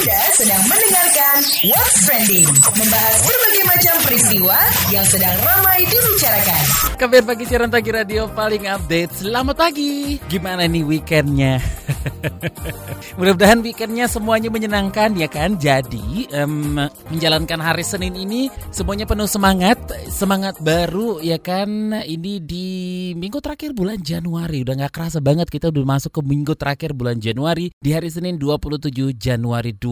Anda sedang mendengarkan What's Trending, membahas berbagai macam peristiwa yang sedang ramai dibicarakan. Kabar pagi siaran pagi radio paling update. Selamat pagi. Gimana nih weekendnya? Mudah-mudahan weekendnya semuanya menyenangkan ya kan. Jadi em, menjalankan hari Senin ini semuanya penuh semangat, semangat baru ya kan. Ini di minggu terakhir bulan Januari. Udah nggak kerasa banget kita udah masuk ke minggu terakhir bulan Januari di hari Senin 27 Januari 2020.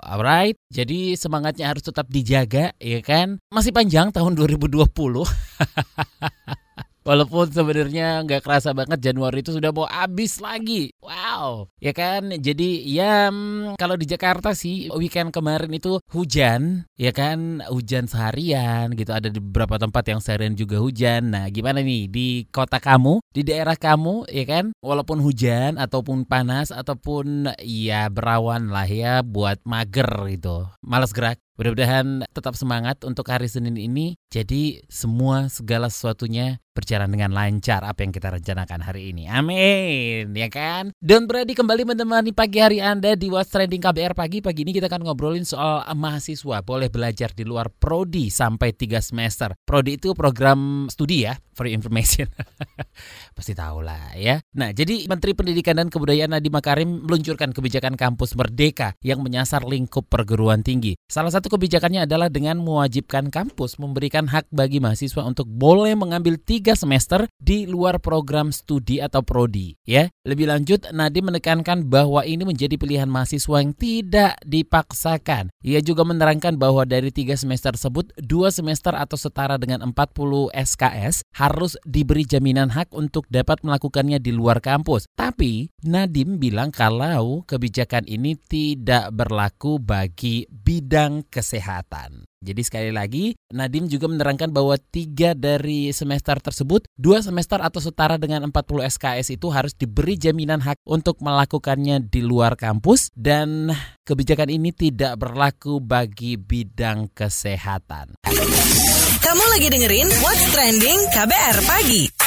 Alright. Jadi semangatnya harus tetap dijaga ya kan. Masih panjang tahun 2020. Walaupun sebenarnya nggak kerasa banget Januari itu sudah mau habis lagi. Wow, ya kan? Jadi ya mm, kalau di Jakarta sih weekend kemarin itu hujan, ya kan? Hujan seharian gitu. Ada di beberapa tempat yang seharian juga hujan. Nah, gimana nih di kota kamu, di daerah kamu, ya kan? Walaupun hujan ataupun panas ataupun ya berawan lah ya buat mager gitu. Males gerak. Mudah-mudahan tetap semangat untuk hari Senin ini. Jadi semua segala sesuatunya berjalan dengan lancar apa yang kita rencanakan hari ini. Amin, ya kan? Dan berarti kembali menemani pagi hari Anda di What's Trending KBR pagi. Pagi ini kita akan ngobrolin soal mahasiswa boleh belajar di luar prodi sampai 3 semester. Prodi itu program studi ya, for information. Pasti tahu lah ya. Nah, jadi Menteri Pendidikan dan Kebudayaan Nadiem Makarim meluncurkan kebijakan kampus merdeka yang menyasar lingkup perguruan tinggi. Salah satu kebijakannya adalah dengan mewajibkan kampus memberikan hak bagi mahasiswa untuk boleh mengambil tiga semester di luar program studi atau prodi. Ya, lebih lanjut Nadiem menekankan bahwa ini menjadi pilihan mahasiswa yang tidak dipaksakan. Ia juga menerangkan bahwa dari tiga semester tersebut, dua semester atau setara dengan 40 SKS harus diberi jaminan hak untuk dapat melakukannya di luar kampus. Tapi Nadiem bilang kalau kebijakan ini tidak berlaku bagi bidang kesehatan. Jadi sekali lagi, Nadim juga menerangkan bahwa tiga dari semester tersebut, dua semester atau setara dengan 40 SKS itu harus diberi jaminan hak untuk melakukannya di luar kampus dan kebijakan ini tidak berlaku bagi bidang kesehatan. Kamu lagi dengerin What's Trending KBR Pagi.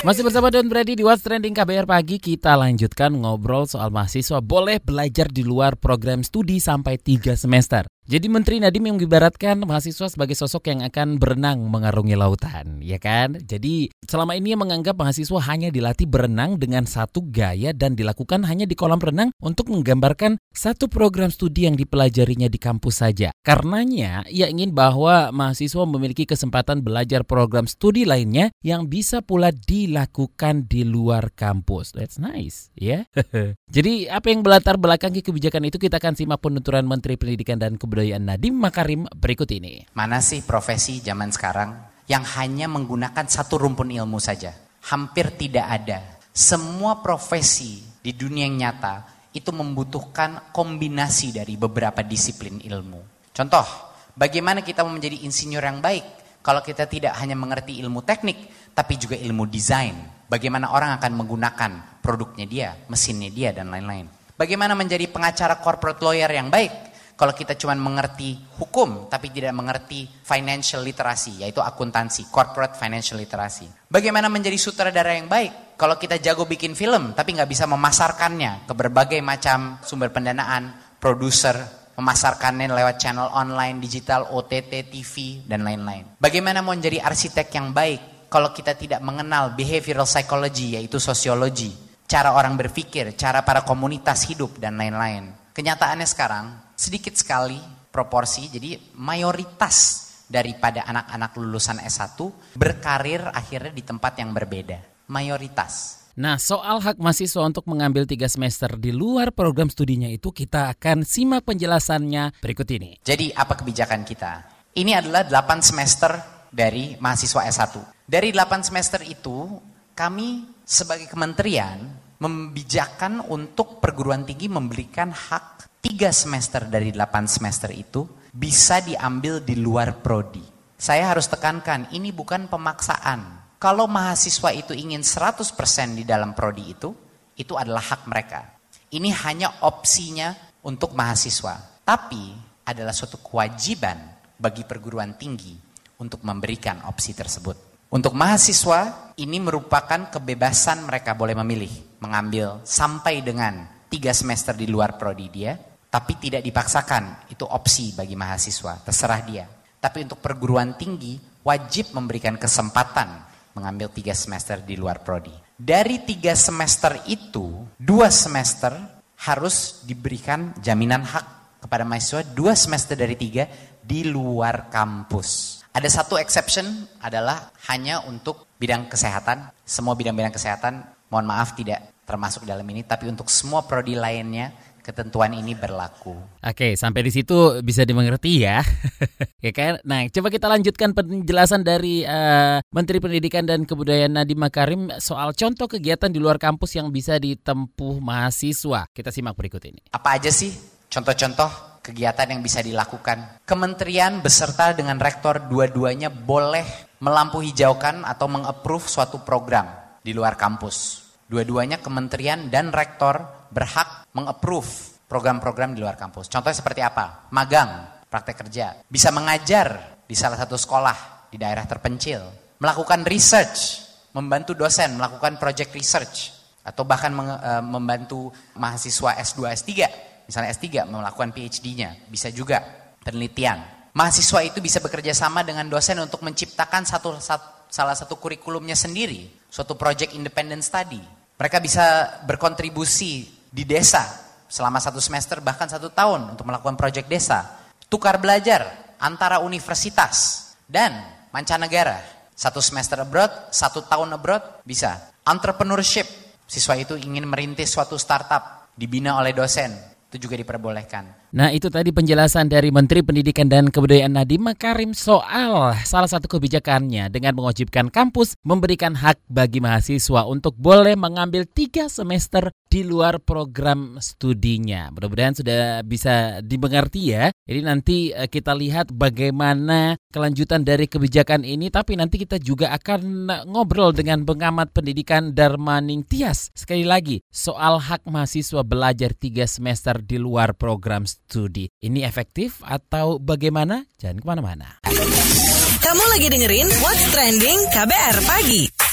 Masih bersama Don Brady di What's Trending KBR Pagi, kita lanjutkan ngobrol soal mahasiswa boleh belajar di luar program studi sampai 3 semester. Jadi Menteri Nadiem yang mengibaratkan mahasiswa sebagai sosok yang akan berenang mengarungi lautan, ya kan? Jadi selama ini menganggap mahasiswa hanya dilatih berenang dengan satu gaya dan dilakukan hanya di kolam renang untuk menggambarkan satu program studi yang dipelajarinya di kampus saja. Karenanya, ia ingin bahwa mahasiswa memiliki kesempatan belajar program studi lainnya yang bisa pula dilakukan di luar kampus. That's nice, ya. Yeah? Jadi apa yang melatar belakangi kebijakan itu kita akan simak penuturan Menteri Pendidikan dan Kebudayaan Kebudayaan Nadiem Makarim berikut ini. Mana sih profesi zaman sekarang yang hanya menggunakan satu rumpun ilmu saja? Hampir tidak ada. Semua profesi di dunia yang nyata itu membutuhkan kombinasi dari beberapa disiplin ilmu. Contoh, bagaimana kita mau menjadi insinyur yang baik kalau kita tidak hanya mengerti ilmu teknik, tapi juga ilmu desain. Bagaimana orang akan menggunakan produknya dia, mesinnya dia, dan lain-lain. Bagaimana menjadi pengacara corporate lawyer yang baik kalau kita cuma mengerti hukum tapi tidak mengerti financial literacy yaitu akuntansi, corporate financial literacy. Bagaimana menjadi sutradara yang baik? Kalau kita jago bikin film tapi nggak bisa memasarkannya ke berbagai macam sumber pendanaan, produser, memasarkannya lewat channel online, digital, OTT, TV, dan lain-lain. Bagaimana mau menjadi arsitek yang baik kalau kita tidak mengenal behavioral psychology yaitu sosiologi, cara orang berpikir, cara para komunitas hidup, dan lain-lain. Kenyataannya sekarang sedikit sekali proporsi, jadi mayoritas daripada anak-anak lulusan S1 berkarir akhirnya di tempat yang berbeda. Mayoritas. Nah, soal hak mahasiswa untuk mengambil tiga semester di luar program studinya itu kita akan simak penjelasannya berikut ini. Jadi apa kebijakan kita? Ini adalah 8 semester dari mahasiswa S1. Dari 8 semester itu, kami sebagai kementerian membijakan untuk perguruan tinggi memberikan hak tiga semester dari delapan semester itu bisa diambil di luar prodi. Saya harus tekankan, ini bukan pemaksaan. Kalau mahasiswa itu ingin 100% di dalam prodi itu, itu adalah hak mereka. Ini hanya opsinya untuk mahasiswa. Tapi adalah suatu kewajiban bagi perguruan tinggi untuk memberikan opsi tersebut. Untuk mahasiswa, ini merupakan kebebasan mereka boleh memilih, mengambil sampai dengan tiga semester di luar prodi dia, tapi tidak dipaksakan. Itu opsi bagi mahasiswa, terserah dia. Tapi untuk perguruan tinggi, wajib memberikan kesempatan mengambil tiga semester di luar prodi. Dari tiga semester itu, dua semester harus diberikan jaminan hak kepada mahasiswa, dua semester dari tiga di luar kampus. Ada satu exception adalah hanya untuk bidang kesehatan. Semua bidang-bidang kesehatan, mohon maaf tidak termasuk dalam ini, tapi untuk semua prodi lainnya ketentuan ini berlaku. Oke, sampai di situ bisa dimengerti ya. ya kan? Nah, coba kita lanjutkan penjelasan dari uh, Menteri Pendidikan dan Kebudayaan Nadiem Makarim soal contoh kegiatan di luar kampus yang bisa ditempuh mahasiswa. Kita simak berikut ini. Apa aja sih contoh-contoh kegiatan yang bisa dilakukan? Kementerian beserta dengan rektor dua-duanya boleh melampu hijaukan atau mengapprove suatu program di luar kampus. Dua-duanya kementerian dan rektor berhak mengapprove program-program di luar kampus. Contohnya seperti apa? Magang, praktek kerja. Bisa mengajar di salah satu sekolah di daerah terpencil. Melakukan research, membantu dosen melakukan project research. Atau bahkan eh, membantu mahasiswa S2, S3. Misalnya S3 melakukan PhD-nya. Bisa juga penelitian. Mahasiswa itu bisa bekerja sama dengan dosen untuk menciptakan satu, satu salah satu kurikulumnya sendiri. Suatu project independent study. Mereka bisa berkontribusi di desa selama satu semester bahkan satu tahun untuk melakukan proyek desa. Tukar belajar antara universitas dan mancanegara. Satu semester abroad, satu tahun abroad bisa. Entrepreneurship, siswa itu ingin merintis suatu startup dibina oleh dosen, itu juga diperbolehkan. Nah itu tadi penjelasan dari Menteri Pendidikan dan Kebudayaan Nadiem Makarim soal salah satu kebijakannya dengan mewajibkan kampus memberikan hak bagi mahasiswa untuk boleh mengambil tiga semester di luar program studinya. Mudah-mudahan sudah bisa dimengerti ya. Jadi nanti eh, kita lihat bagaimana kelanjutan dari kebijakan ini tapi nanti kita juga akan ngobrol dengan pengamat pendidikan Darmaning Tias. Sekali lagi soal hak mahasiswa belajar tiga semester di luar program studi. Ini efektif atau bagaimana? Jangan ke mana-mana. Kamu lagi dengerin What's Trending KBR Pagi.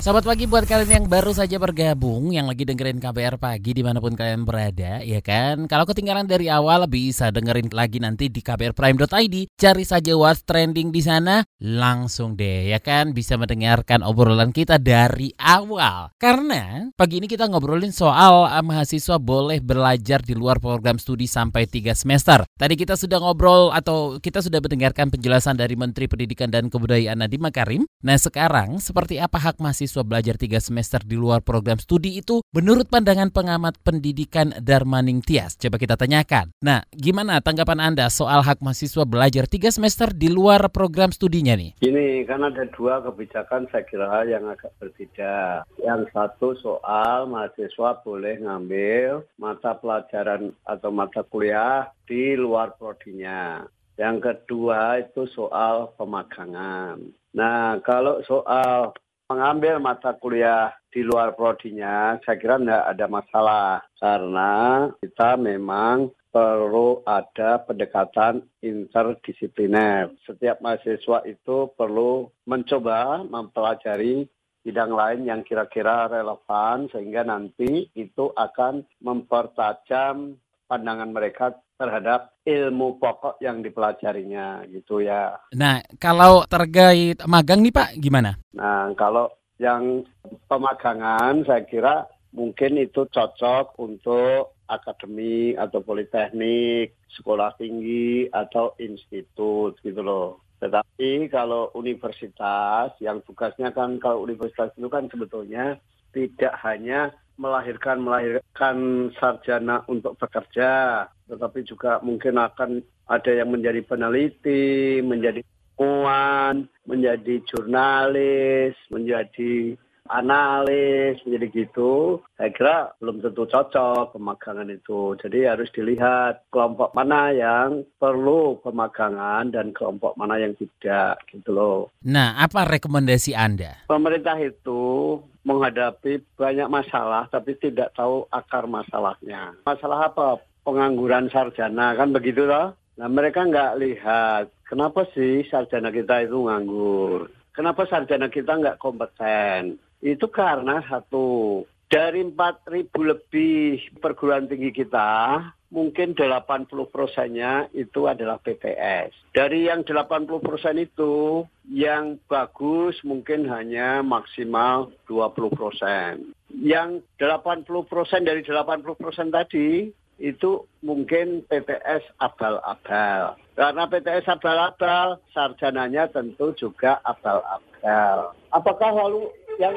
Sahabat pagi buat kalian yang baru saja bergabung, yang lagi dengerin KBR pagi di mana pun kalian berada, ya kan? Kalau ketinggalan dari awal bisa dengerin lagi nanti di kbrprime.id. Cari saja what's trending di sana, langsung deh, ya kan? Bisa mendengarkan obrolan kita dari awal. Karena pagi ini kita ngobrolin soal uh, mahasiswa boleh belajar di luar program studi sampai 3 semester. Tadi kita sudah ngobrol atau kita sudah mendengarkan penjelasan dari Menteri Pendidikan dan Kebudayaan Nadiem Makarim. Nah sekarang seperti apa hak mahasiswa mahasiswa belajar tiga semester di luar program studi itu menurut pandangan pengamat pendidikan Darmaning Tias. Coba kita tanyakan. Nah, gimana tanggapan Anda soal hak mahasiswa belajar tiga semester di luar program studinya nih? Ini kan ada dua kebijakan saya kira yang agak berbeda. Yang satu soal mahasiswa boleh ngambil mata pelajaran atau mata kuliah di luar prodinya. Yang kedua itu soal pemagangan. Nah, kalau soal mengambil mata kuliah di luar prodinya, saya kira tidak ada masalah. Karena kita memang perlu ada pendekatan interdisipliner. Setiap mahasiswa itu perlu mencoba mempelajari bidang lain yang kira-kira relevan sehingga nanti itu akan mempertajam pandangan mereka terhadap ilmu pokok yang dipelajarinya gitu ya. Nah, kalau terkait magang nih Pak gimana? Nah, kalau yang pemagangan saya kira mungkin itu cocok untuk akademi atau politeknik, sekolah tinggi atau institut gitu loh. Tetapi kalau universitas yang tugasnya kan kalau universitas itu kan sebetulnya tidak hanya melahirkan melahirkan sarjana untuk bekerja, tetapi juga mungkin akan ada yang menjadi peneliti, menjadi ilmuwan, menjadi jurnalis, menjadi analis, menjadi gitu, saya kira belum tentu cocok pemagangan itu. Jadi harus dilihat kelompok mana yang perlu pemagangan dan kelompok mana yang tidak, gitu loh. Nah, apa rekomendasi Anda? Pemerintah itu menghadapi banyak masalah tapi tidak tahu akar masalahnya. Masalah apa? Pengangguran sarjana, kan begitu loh. Nah mereka nggak lihat kenapa sih sarjana kita itu nganggur. Kenapa sarjana kita nggak kompeten? Itu karena satu, Dari 4.000 lebih perguruan tinggi kita, mungkin 80 persennya itu adalah PTS. Dari yang 80 persen itu, yang bagus mungkin hanya maksimal 20 persen. Yang 80 persen dari 80 persen tadi, itu mungkin PTS abal-abal. Karena PTS abal-abal, sarjananya tentu juga abal-abal. Apakah lalu yang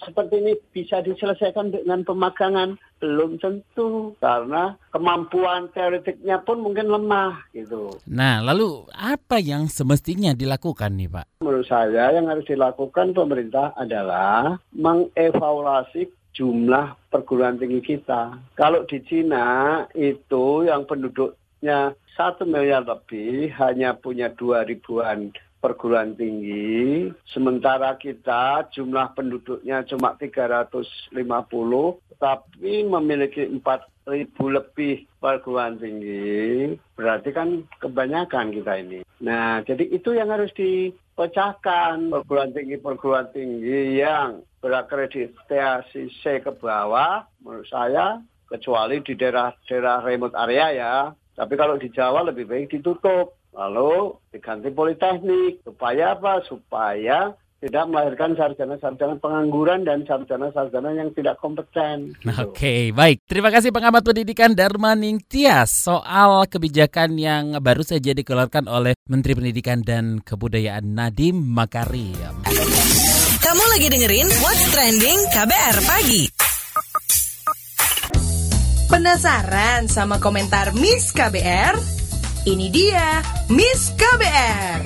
seperti ini bisa diselesaikan dengan pemagangan? Belum tentu, karena kemampuan teoretiknya pun mungkin lemah gitu. Nah, lalu apa yang semestinya dilakukan nih Pak? Menurut saya yang harus dilakukan pemerintah adalah mengevaluasi jumlah perguruan tinggi kita. Kalau di Cina itu yang penduduknya satu miliar lebih hanya punya dua ribuan perguruan tinggi, sementara kita jumlah penduduknya cuma 350, tapi memiliki 4.000 lebih perguruan tinggi, berarti kan kebanyakan kita ini. Nah, jadi itu yang harus dipecahkan perguruan tinggi-perguruan tinggi yang berakreditasi C ke bawah, menurut saya, kecuali di daerah-daerah remote area ya. Tapi kalau di Jawa lebih baik ditutup Lalu diganti politeknik. Supaya apa? Supaya tidak melahirkan sarjana-sarjana pengangguran dan sarjana-sarjana yang tidak kompeten. Gitu. Oke, okay, baik. Terima kasih pengamat pendidikan Darmaning Tias soal kebijakan yang baru saja dikeluarkan oleh Menteri Pendidikan dan Kebudayaan Nadiem Makarim. Kamu lagi dengerin What's Trending KBR Pagi. Penasaran sama komentar Miss KBR? Ini dia Miss KBR.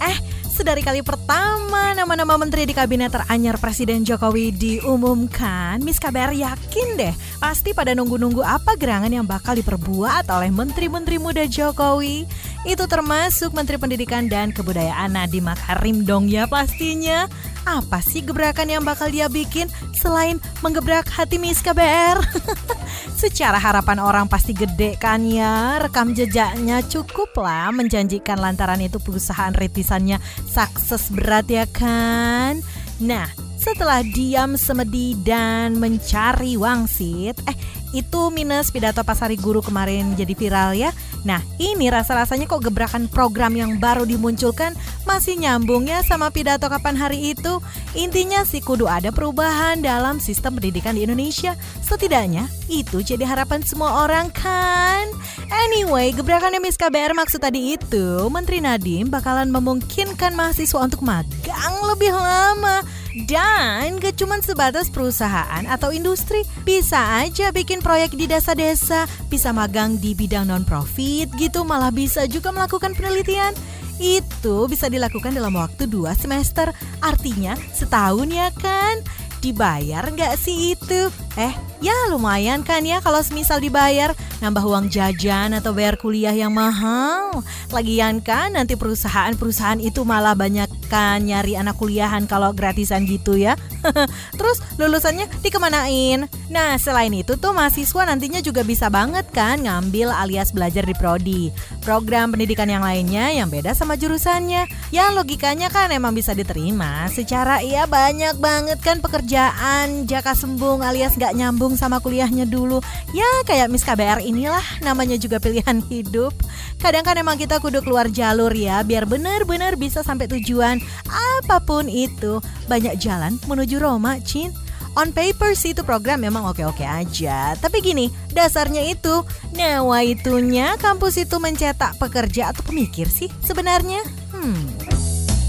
Eh, sedari kali pertama nama-nama menteri di kabinet teranyar Presiden Jokowi diumumkan, Miss KBR yakin deh pasti pada nunggu-nunggu apa gerangan yang bakal diperbuat oleh menteri-menteri muda Jokowi. Itu termasuk Menteri Pendidikan dan Kebudayaan Nadiem Makarim dong ya pastinya. Apa sih gebrakan yang bakal dia bikin selain menggebrak hati Miss KBR? Secara harapan orang pasti gede kan ya Rekam jejaknya cukup lah menjanjikan lantaran itu perusahaan retisannya sukses berat ya kan Nah setelah diam semedi dan mencari wangsit Eh itu minus pidato pasari guru kemarin jadi viral ya Nah ini rasa-rasanya kok gebrakan program yang baru dimunculkan masih nyambung ya sama pidato kapan hari itu. Intinya sih kudu ada perubahan dalam sistem pendidikan di Indonesia. Setidaknya itu jadi harapan semua orang kan. Anyway, gebrakan Miss KBR maksud tadi itu Menteri Nadiem bakalan memungkinkan mahasiswa untuk magang lebih lama. Dan gak cuma sebatas perusahaan atau industri, bisa aja bikin proyek di desa-desa, bisa magang di bidang non-profit gitu, malah bisa juga melakukan penelitian. Itu bisa dilakukan dalam waktu dua semester, artinya setahun ya kan? Dibayar nggak sih itu? Eh, ya lumayan kan ya kalau semisal dibayar nambah uang jajan atau bayar kuliah yang mahal. Lagian kan nanti perusahaan-perusahaan itu malah banyak kan nyari anak kuliahan kalau gratisan gitu ya. Terus lulusannya dikemanain? Nah selain itu tuh mahasiswa nantinya juga bisa banget kan ngambil alias belajar di prodi. Program pendidikan yang lainnya yang beda sama jurusannya. Ya logikanya kan emang bisa diterima. Secara iya banyak banget kan pekerjaan jaka sembung alias gak nggak nyambung sama kuliahnya dulu. Ya kayak Miss KBR inilah namanya juga pilihan hidup. Kadang kan emang kita kudu keluar jalur ya biar benar-benar bisa sampai tujuan. Apa pun itu, banyak jalan menuju Roma, Cin. On paper sih itu program memang oke-oke aja. Tapi gini, dasarnya itu nawaitunya kampus itu mencetak pekerja atau pemikir sih sebenarnya. Hmm.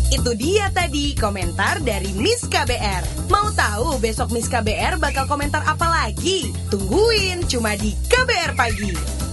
Itu dia tadi komentar dari Miss KBR. Mau tahu besok Miss KBR bakal komentar apa lagi? Tungguin cuma di KBR Pagi.